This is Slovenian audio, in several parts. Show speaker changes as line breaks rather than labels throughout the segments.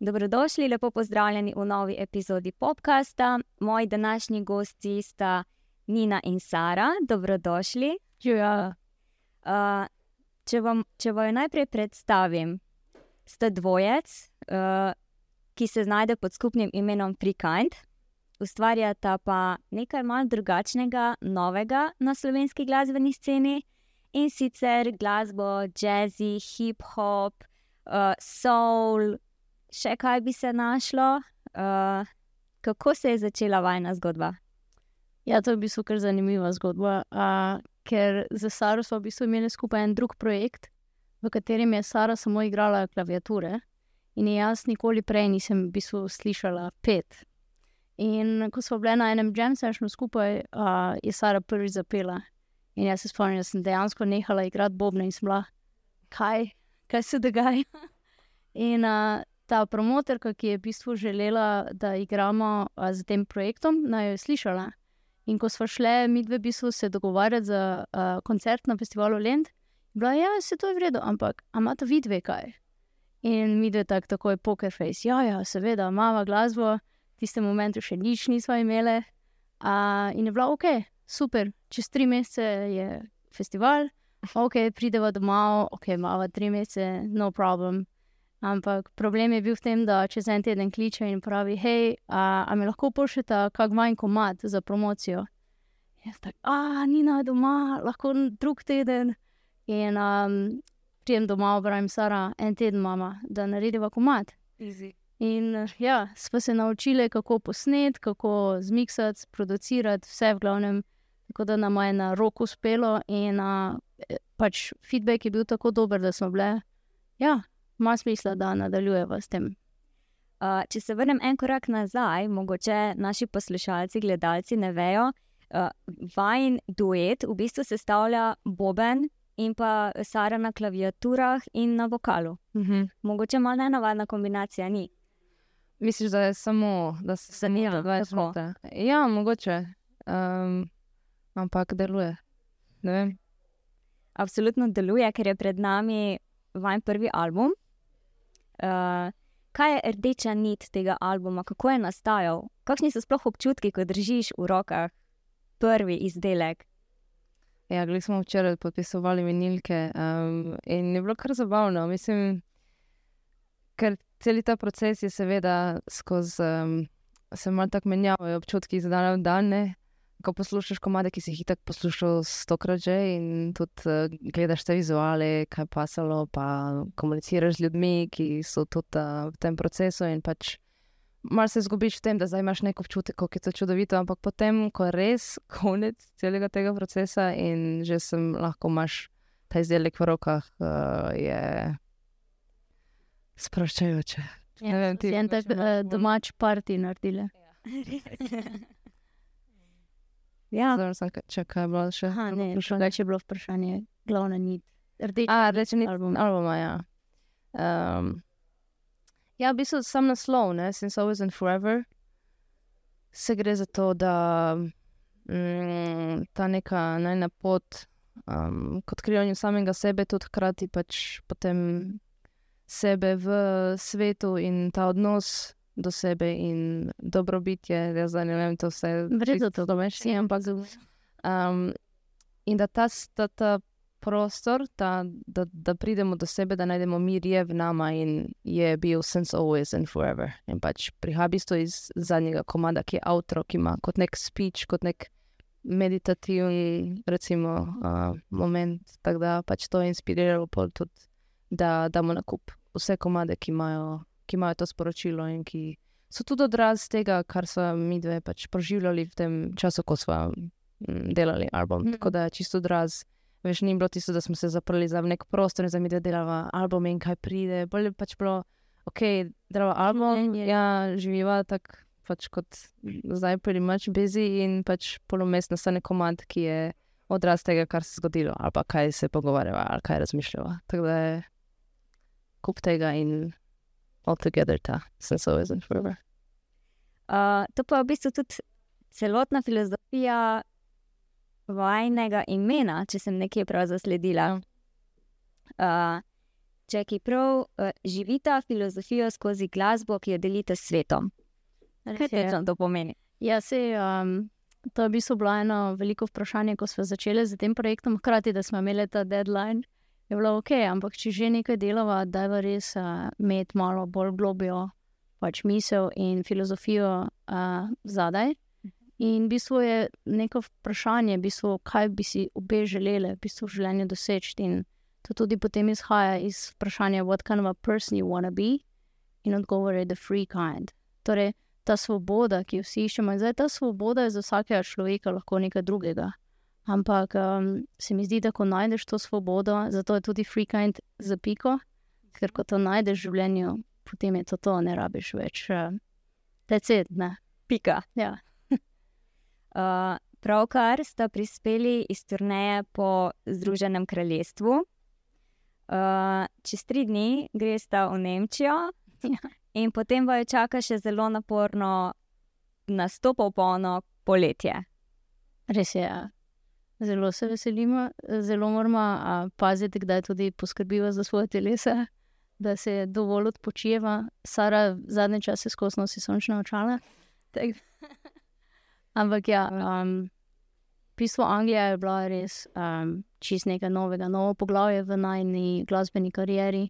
Dobrodošli, lepo pozdravljeni v novi epizodi podcasta. Moji današnji gosti sta Nina in Sara. Dobrodošli.
Ja,
Uh, če, vam, če vam najprej predstavim, ste dvojec, uh, ki se znajde pod skupnim imenom Freekind, ustvarjata pa nekaj malce drugačnega, novega na slovenski glasbeni sceni in sicer glasbo, jazzy, hip-hop, uh, soul, še kaj bi se našlo. Uh, kako se je začela vajna zgodba?
ja, to je v bistvu kar zanimiva zgodba. Uh, ker za Saro smo v bistvu imeli skupaj en drug projekt, v katerem je Sara samo igrala klaviature. In jaz nikoli prej nisem v bistvu slišala pet. In ko smo bili na enem jam sessionu skupaj, uh, je Sara prvič zapela. In jaz se spomnim, da sem dejansko nehala igrati bobne in sem bila, kaj, kaj se dogaja. In uh, ta promotorka, ki je v bistvu želela, da igramo uh, z tem projektom, naj jo je slišala. In ko smo šli, mi dve v bistvu se dogovarjati za uh, koncert na festivalu Lend, je bila, ja, se to je v redu, ampak imate vi dve kaj? In mi dve tak, takoj poker face, ja, ja, seveda, imamo glasbo, tistem momentu še nič nismo imeli. Uh, in je bila, ok, super, čez tri mesece je festival, ok, prideva domov, ok, imamo tri mesece, no problem. Ampak problem je bil v tem, da čez en teden kliče in pravi, hej, a, a mi lahko pošljete kak manj komat za promocijo. Jaz tako, a ni na doma, lahko drug teden. In um, pridem domov, pravim, Sara, en teden mama, da narediva komat. In ja, smo se naučili, kako posnet, kako zmiksati, producirati, vse v glavnem, tako da nam je na roko uspelo. In uh, pač feedback je bil tako dober, da smo bile, ja, ima smisla, da nadaljujeva s tem.
Uh, če se vrnem en korak nazaj, mogoče naši poslušalci, gledalci ne vejo, uh, vajen duet v bistvu sestavlja Boben in pa Sara na klaviaturah in na vokalu.
Mhm.
Mogoče malo nenavadna kombinacija ni.
Misliš, da je samo, da se sanira, da je
tako.
samo. Ja, mogoče. Um, ampak deluje. Ne vem.
Absolutno deluje, ker je pred nami vajen prvi album. Uh, kaj je rdeča nit tega albuma, kako je nastajal, kakšni so sploh občutki, ko držiš v rokah prvi izdelek?
Ja, glede smo včeraj podpisovali vinilke um, in je bilo kar zabavno. Mislim, ker cel ta proces je seveda skozi, um, se malo tako menjavajo občutki iz dneva v dan. Ko poslušaš komade, ki si jih tako poslušal stokrat že, in tudi uh, gledaš te vizuale, kaj pasalo, pa komuniciraš z ljudmi, ki so tudi uh, v tem procesu. In pač malo se zgubiš v tem, da imaš nek občutek, kako je to čudovito, ampak potem, ko je res konec celega tega procesa in že sem lahko imaš ta izdelek v rokah, uh, je sproščajoče. Ne vem, ti
en tak uh, domač parti naredili.
ja,
Zdaj sem če kaj je bilo še.
Aha, ne,
vprašanje?
drugače je bilo vprašanje, glavna nit. Rdeča
A,
nit
reče ni
albuma.
albuma, ja. Um, ja, v bistvu sam naslov, ne, Since Always and Forever. Se gre za to, da mm, ta neka najna pot um, k odkrivanju samega sebe, tudi hkrati pač potem sebe v svetu in ta odnos do sebe in dobrobitje, jaz zdaj ne vem, to vse.
Vredno to,
čisto
Si, ampak
Um, in da ta, ta, ta prostor, ta, da, da pridemo do sebe, da najdemo mir, je v nama in je bil since always and forever. In pač prihaja v bistvu iz zadnjega komada, ki je avtor, ki ima kot nek speech, kot nek meditativni recimo, uh, moment. Tako da pač to je inspiriralo pol tudi, da damo na kup vse komade, ki imajo, ki imajo to sporočilo in ki so tudi odraz tega, kar smo mi dve pač proživljali v tem času, ko smo mm, delali album. Mm. Tako da je čisto odraz. Veš, ni bilo tisto, da smo se zaprli za nek prostor in za mi dve delava album in kaj pride. Bolje je pač bilo, ok, delava album,
Življenje.
ja, živiva tako pač kot zdaj, pretty much busy in pač polomest nastane komand, ki je odraz tega, kar se je zgodilo, ali pa kaj se pogovarjava, ali kaj razmišljava. Tako da je kup tega in all together ta always and forever.
Uh, to pa je v bistvu tudi celotna filozofija vajnega imena, če sem nekje prav zasledila. Uh, če ki prav uh, živita filozofijo skozi glasbo, ki jo delite s svetom. Kaj točno to pomeni?
Ja, se, um, to je v bistvu bilo eno veliko vprašanje, ko smo začeli z tem projektom, hkrati da smo imeli ta deadline. Je bilo ok, ampak če že nekaj delava, da je res uh, imeti malo bolj globijo pač misel in filozofijo uh, zadaj. In v bistvu je neko vprašanje, v bistvu, kaj bi si obe želeli v bistvu v življenju doseči. In to tudi potem izhaja iz vprašanja, what kind of a person you want to be, in odgovor je the free kind. Torej, ta svoboda, ki jo vsi iščemo, in zdaj ta svoboda je za vsakega človeka lahko nekaj drugega. Ampak um, se mi zdi, da ko najdeš to svobodo, zato je tudi free kind za piko, ker ko to najdeš v življenju, potem je to to, ne rabiš več. Tecet, ne.
Pika.
Ja.
Uh, pravkar sta prispeli iz turneje po Združenem kraljestvu. Uh, čez tri dni gresta v Nemčijo,
Ja.
in potem vaju čaka še zelo naporno nastopov polno poletje.
Res je. Ja. Zelo se veselimo, zelo moramo paziti, kdaj tudi poskrbimo za svoje telesa, da se dovolj odpočijeva. Sara zadnje čase skozi nosi sončna očala. Tak. Ampak ja, um, pismo Anglija je bila res um, čist nekaj novega, novo poglavje v najni glasbeni karieri.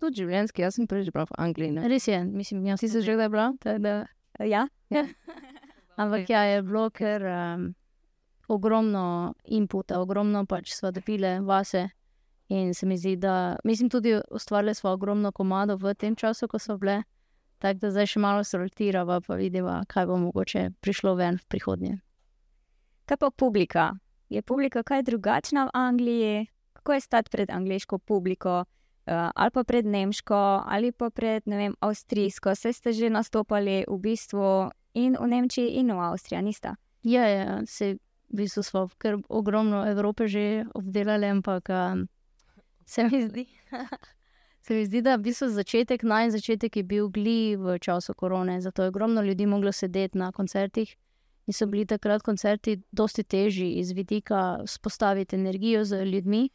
Tudi življenjski, jaz sem že bila v Angliji. Ne?
res je, mislim, jaz
Ti se že kdaj bila?
tako da.
Ja,
Ampak ja, je bilo um, ogromno inputa, ogromno pač smo dobili vase. In se mi zdi, da mislim, tudi ustvarili smo ogromno komadov v tem času, ko so bile. Tako da zdaj še malo sortiramo, pa vidimo, kaj bo mogoče prišlo ven v prihodnje.
kaj pa publika? Je publika kaj drugačna v Angliji? Kako je stati pred angliško publiko, uh, ali pa pred nemško, ali pa pred ne vem, avstrijsko? Saj ste že nastopali v bistvu in v Nemčiji, in v Avstriji, nista.
Ja, ja, se v bistvu smo kar ogromno Evrope že obdelali, ampak um, se mi zdi. Se mi zdi, da v bistvu začetek, naj začetek je bil gli v času korone, zato je ogromno ljudi moglo sedeti na koncertih in so bili takrat koncerti dosti težji iz vidika spostaviti energijo z ljudmi.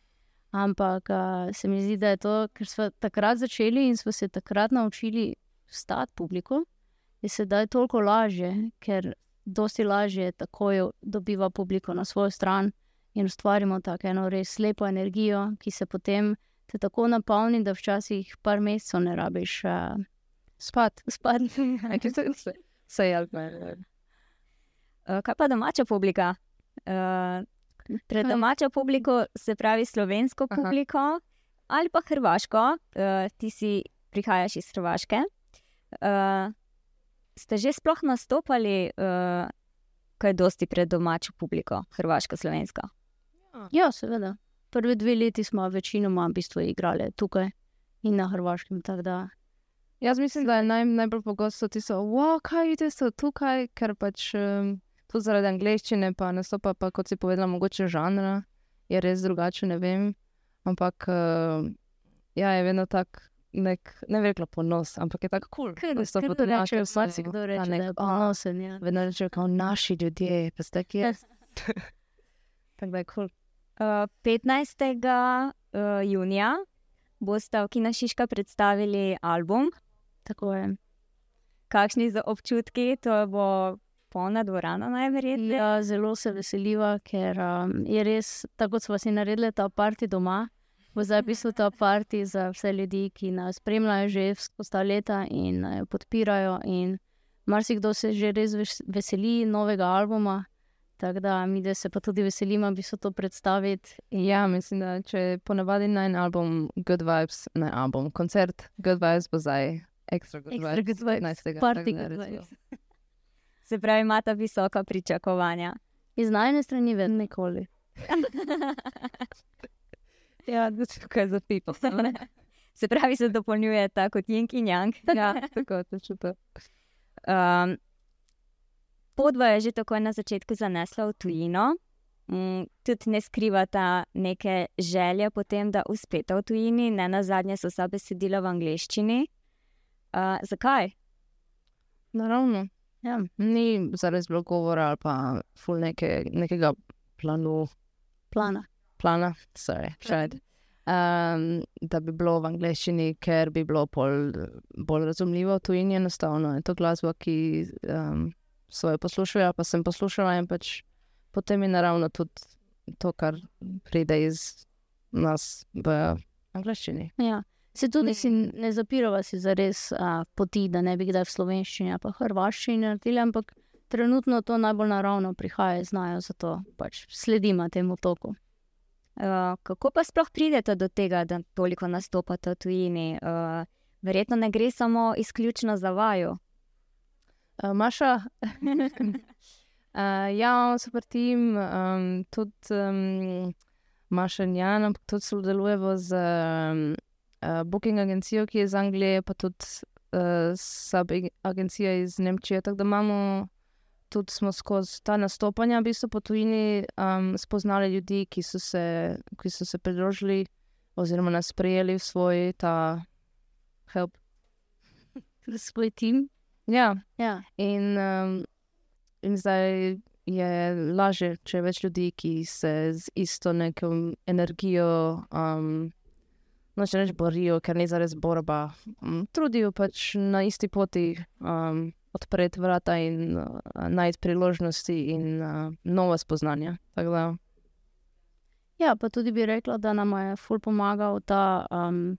Ampak uh, se mi zdi, da je to, ker smo takrat začeli in smo se takrat naučili stati publiko, je sedaj toliko lažje, ker dosti lažje takoj dobiva publiko na svojo stran in ustvarimo tako eno res lepo energijo, ki se potem te tako napolni, da včasih par mesecev ne rabiš uh,
Spat.
spati.
Se je, ali pa ne.
Uh, kaj pa domača publika? Uh, pred
Kaj?
domačo publiko, se pravi slovensko
Aha.
publiko ali pa hrvaško, uh, ti si prihajaš iz Hrvaške. Uh, ste že sploh nastopali, uh, kaj dosti pred domačo publiko, hrvaško, slovensko?
Ja, seveda. Prvi dve leti smo večinoma v bistvu igrali tukaj in na Hrvaškem. tako Da,
Jaz mislim, da je naj, najbolj pogosto tisto, wow, kaj vidite, so tukaj, ker pač um, tudi zaradi angleščine, pa nastopa, pa kot si povedala, mogoče žanra je res drugače, ne vem. Ampak uh, ja, je vedno tak nek, ne bi rekla ponos, ampak je tako kul. Cool,
ker to reče, vsak kdo reče, da je ponosen. Ja.
Vedno rečejo, kot naši ljudje, pa ste kje. Tako da je kul.
Uh, 15. Uh, junija boste v Kina Šiška predstavili album.
Tako je.
Kakšni so občutki, to bo polna dvorana, najverjetneje.
Ja, zelo se veseliva, ker um, je res, tako kot smo si naredili ta parti doma, bo zdaj v bistvu ta parti za vse ljudi, ki nas spremljajo že skozi ta leta in uh, podpirajo. In marsikdo se že res ves- veseli novega albuma. Tako da mi, da se pa tudi veselimo, bi se to predstaviti.
Ja, mislim, da če ponavadi na en album Good Vibes, ne album, koncert Good Vibes bo zdaj ekstra Good
Extra
Vibes.
Good Vibes,
15.
party Good. Vibes.
Se pravi, imate visoka pričakovanja.
Iz najne strani vedno nikoli.
Ja, da se tukaj za people.
Se pravi, se dopolnjujeta kot Jink in Yang.
Ja, tako točno to.
Um, Podva je že takoj na začetku zanesla v tujino, mm, tudi ne skrivata neke želje potem, da uspeta v tujini, ne na zadnje so vsa besedila v angleščini. Uh, zakaj?
Naravno.
Ja.
Ni zares bilo govora ali pa ful neke, nekega planu,
Plana.
Plana, sorry, tried. Um, da bi bilo v angleščini, ker bi bilo pol, bolj razumljivo, tu in enostavno. Je to glasba, ki um, so jo poslušali, pa sem poslušala in pač potem je naravno tudi to, kar pride iz nas v angleščini.
Ja. Se tudi si ne zapirava si za res a, poti, da ne bi kdaj v slovenščini ali hrvaščini naredili, ampak trenutno to najbolj naravno prihaja, znajo, zato pač sledimo temu toku.
Uh, kako pa sploh pridete do tega, da toliko nastopate v tujini? Uh, verjetno ne gre samo izključno za vaju.
Uh, Maša, uh, ja, imamo super tim, um, tudi um, Maša in Jan, ampak tudi sodelujemo z um, uh, Booking agencijo, ki je iz Anglije, pa tudi uh, sub agencija iz Nemčije. Tako da imamo tudi smo skozi ta nastopanja, v bistvu po tujini, um, spoznali ljudi, ki so, se, ki so se pridružili oziroma nas sprejeli v svoj ta help.
Svoj tim.
Ja,
Ja.
in, um, in zdaj je lažje, če je več ljudi, ki se z isto neko energijo. Um, No, če reč borijo, ker ni zares borba, um, trudijo pač na isti poti um, odpreti vrata in uh, najti priložnosti in uh, nova spoznanja. Da,
Ja, pa tudi bi rekla, da nam je ful pomagal ta um,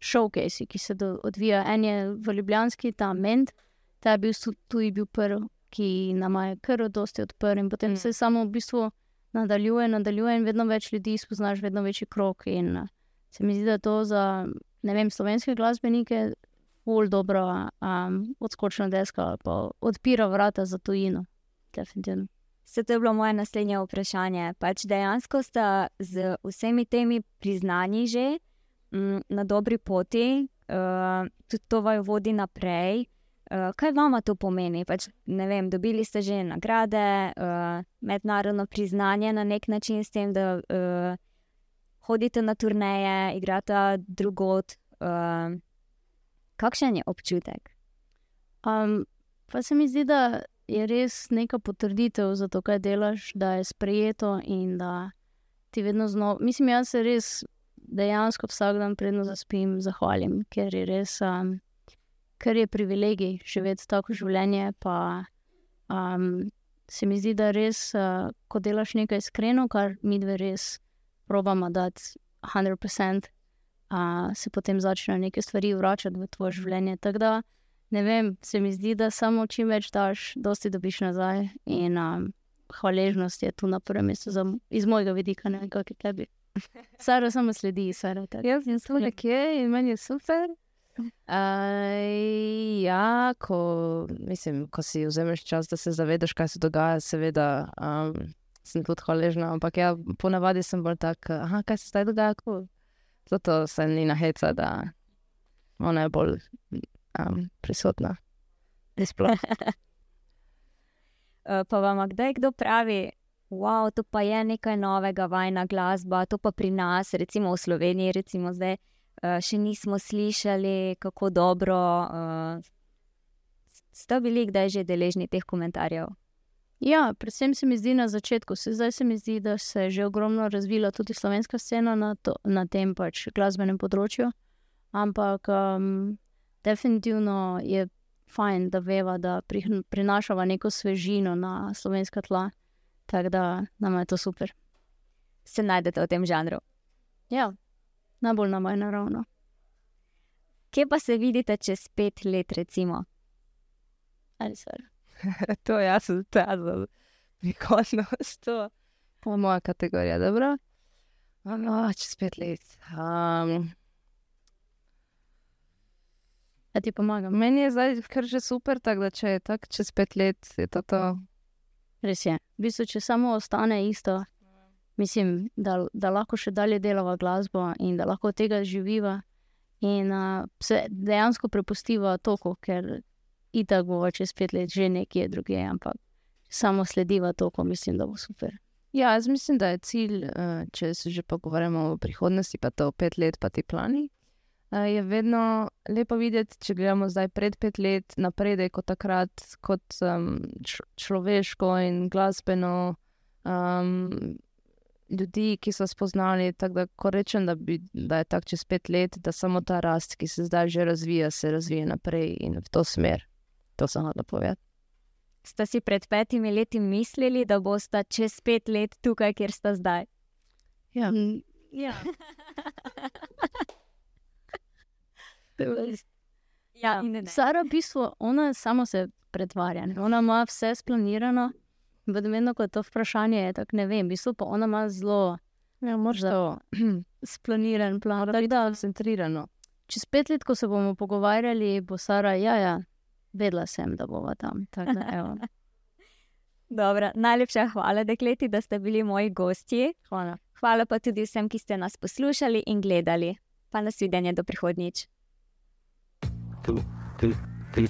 showcase, ki se do, odvija. En je v Ljubljanski, ta Ment, ta je bil tudi bil prvi, ki nam je kar dosti odprl in potem
Mm.
se samo v bistvu nadaljuje, nadaljuje in vedno več ljudi spoznaš, vedno večji krok. In uh, se mi zdi, da je to za ne vem, slovenske glasbenike ful dobro um, odskočna deska ali pa odpira vrata za tujino. Definitivno.
Se to je bilo moje naslednje vprašanje. Pač dejansko sta z vsemi temi priznanji že m, na dobri poti, uh, tudi to vaju vodi naprej. Uh, kaj vama to pomeni? Pač, vem, dobili ste že nagrade, uh, mednarodno priznanje na nek način, s tem, da uh, hodite na turneje, igrate drugot. Uh, kakšen je občutek?
Um, pa se mi zdi, da je res neka potrditev za to, kaj delaš, da je sprejeto in da ti vedno znova. Mislim, jaz se res dejansko vsak dan, predno zaspim, zahvalim, ker je res, um, ker je privilegij živeti tako življenje. Pa um, se mi zdi, da res, uh, ko delaš nekaj iskreno, kar mi dve res probamo dati 100%. Uh, se potem začnejo neke stvari vračati v tvoje življenje. Tako da, ne vem, se mi zdi, da samo čim več daš, dosti dobiš nazaj. In um, hvaležnost je tu na prvem mestu, za, iz mojega vidika, ne kako je tebi. Sara samo sledi, Sara. tako.
jaz sem tu nekje in meni je super. Uh, ja, ko, mislim, ko si vzameš čas, da se zavedaš, kaj se dogaja, seveda um, sem tudi hvaležna. Ampak ja, ponavadi sem bolj tak, aha, kaj se zdaj dogaja. Cool. Zato se ni naheca, da je bolj um, prisotna.
Uh, pa vam kdaj kdo pravi, wow, to pa je nekaj novega, vajna glasba, to pa pri nas, recimo v Sloveniji, recimo zdaj, uh, še nismo slišali, kako dobro. Uh, ste bili kdaj že deležni teh komentarjev?
Ja, predvsem se mi zdi na začetku, se zdaj se mi zdi, da se je že ogromno razvila tudi slovenska scena na, to, na tem pač glasbenem področju. Ampak um, definitivno je fajn, da veva, da pri, prinašava neko svežino na slovenska tla. Tako da nam je to super.
Se najdete v tem žanru?
Ja, najbolj nam je naravno.
Kje pa se vidite čez pet let, recimo?
To jaz sem ta za prihodnost. To je moja kategorija, dobro. No, čez pet let. Um,
Ja, ti pomagam.
meni je zdaj kar že super, tako da če je tako čez pet let, je to to.
Res je. V bistvu, če samo ostane isto, mislim, da, da lahko še dalje delava glasbo in da lahko od tega živiva in uh, se dejansko prepustiva toku, ker itak bo čez pet let že nekje drugje, ampak samo slediva toku, mislim, da bo super.
Ja, jaz mislim, da je cilj, eh, če se že pogovarjamo o prihodnosti, pa to pet let, pa ti plani. eh, Je vedno lepo videti, če gledamo zdaj pred pet let, napredek kot takrat, kot um, človeško in glasbeno, um, ljudi, ki so spoznali. Da, ko rečem, da, bi, da je tako čez pet let, da samo ta rast, ki se zdaj že razvija, se razvije naprej in v to smer. To sem hotel povedati.
Ste si pred petimi leti mislili, da boste čez pet let tukaj, kjer ste zdaj?
Ja.
Mm,
ja.
Ja, in ne.
Sara, v bistvu, ona samo se pretvarja. ne. Ona ima vse splanirano. Vedno, ko je to vprašanje, je tako ne vem. V bistvu pa ona ima zelo
Ja, to
splaniran plan. Da,
koncentrirano.
čez pet let, ko se bomo pogovarjali, bo Sara, ja, ja, vedela sem, da bova tam. Da.
Dobro, najlepša hvala, dekleti, da ste bili moji gostji.
Hvala.
Hvala pa tudi vsem, ki ste nas poslušali in gledali. Pa nasvidenje do prihodnjič.
two, two, three.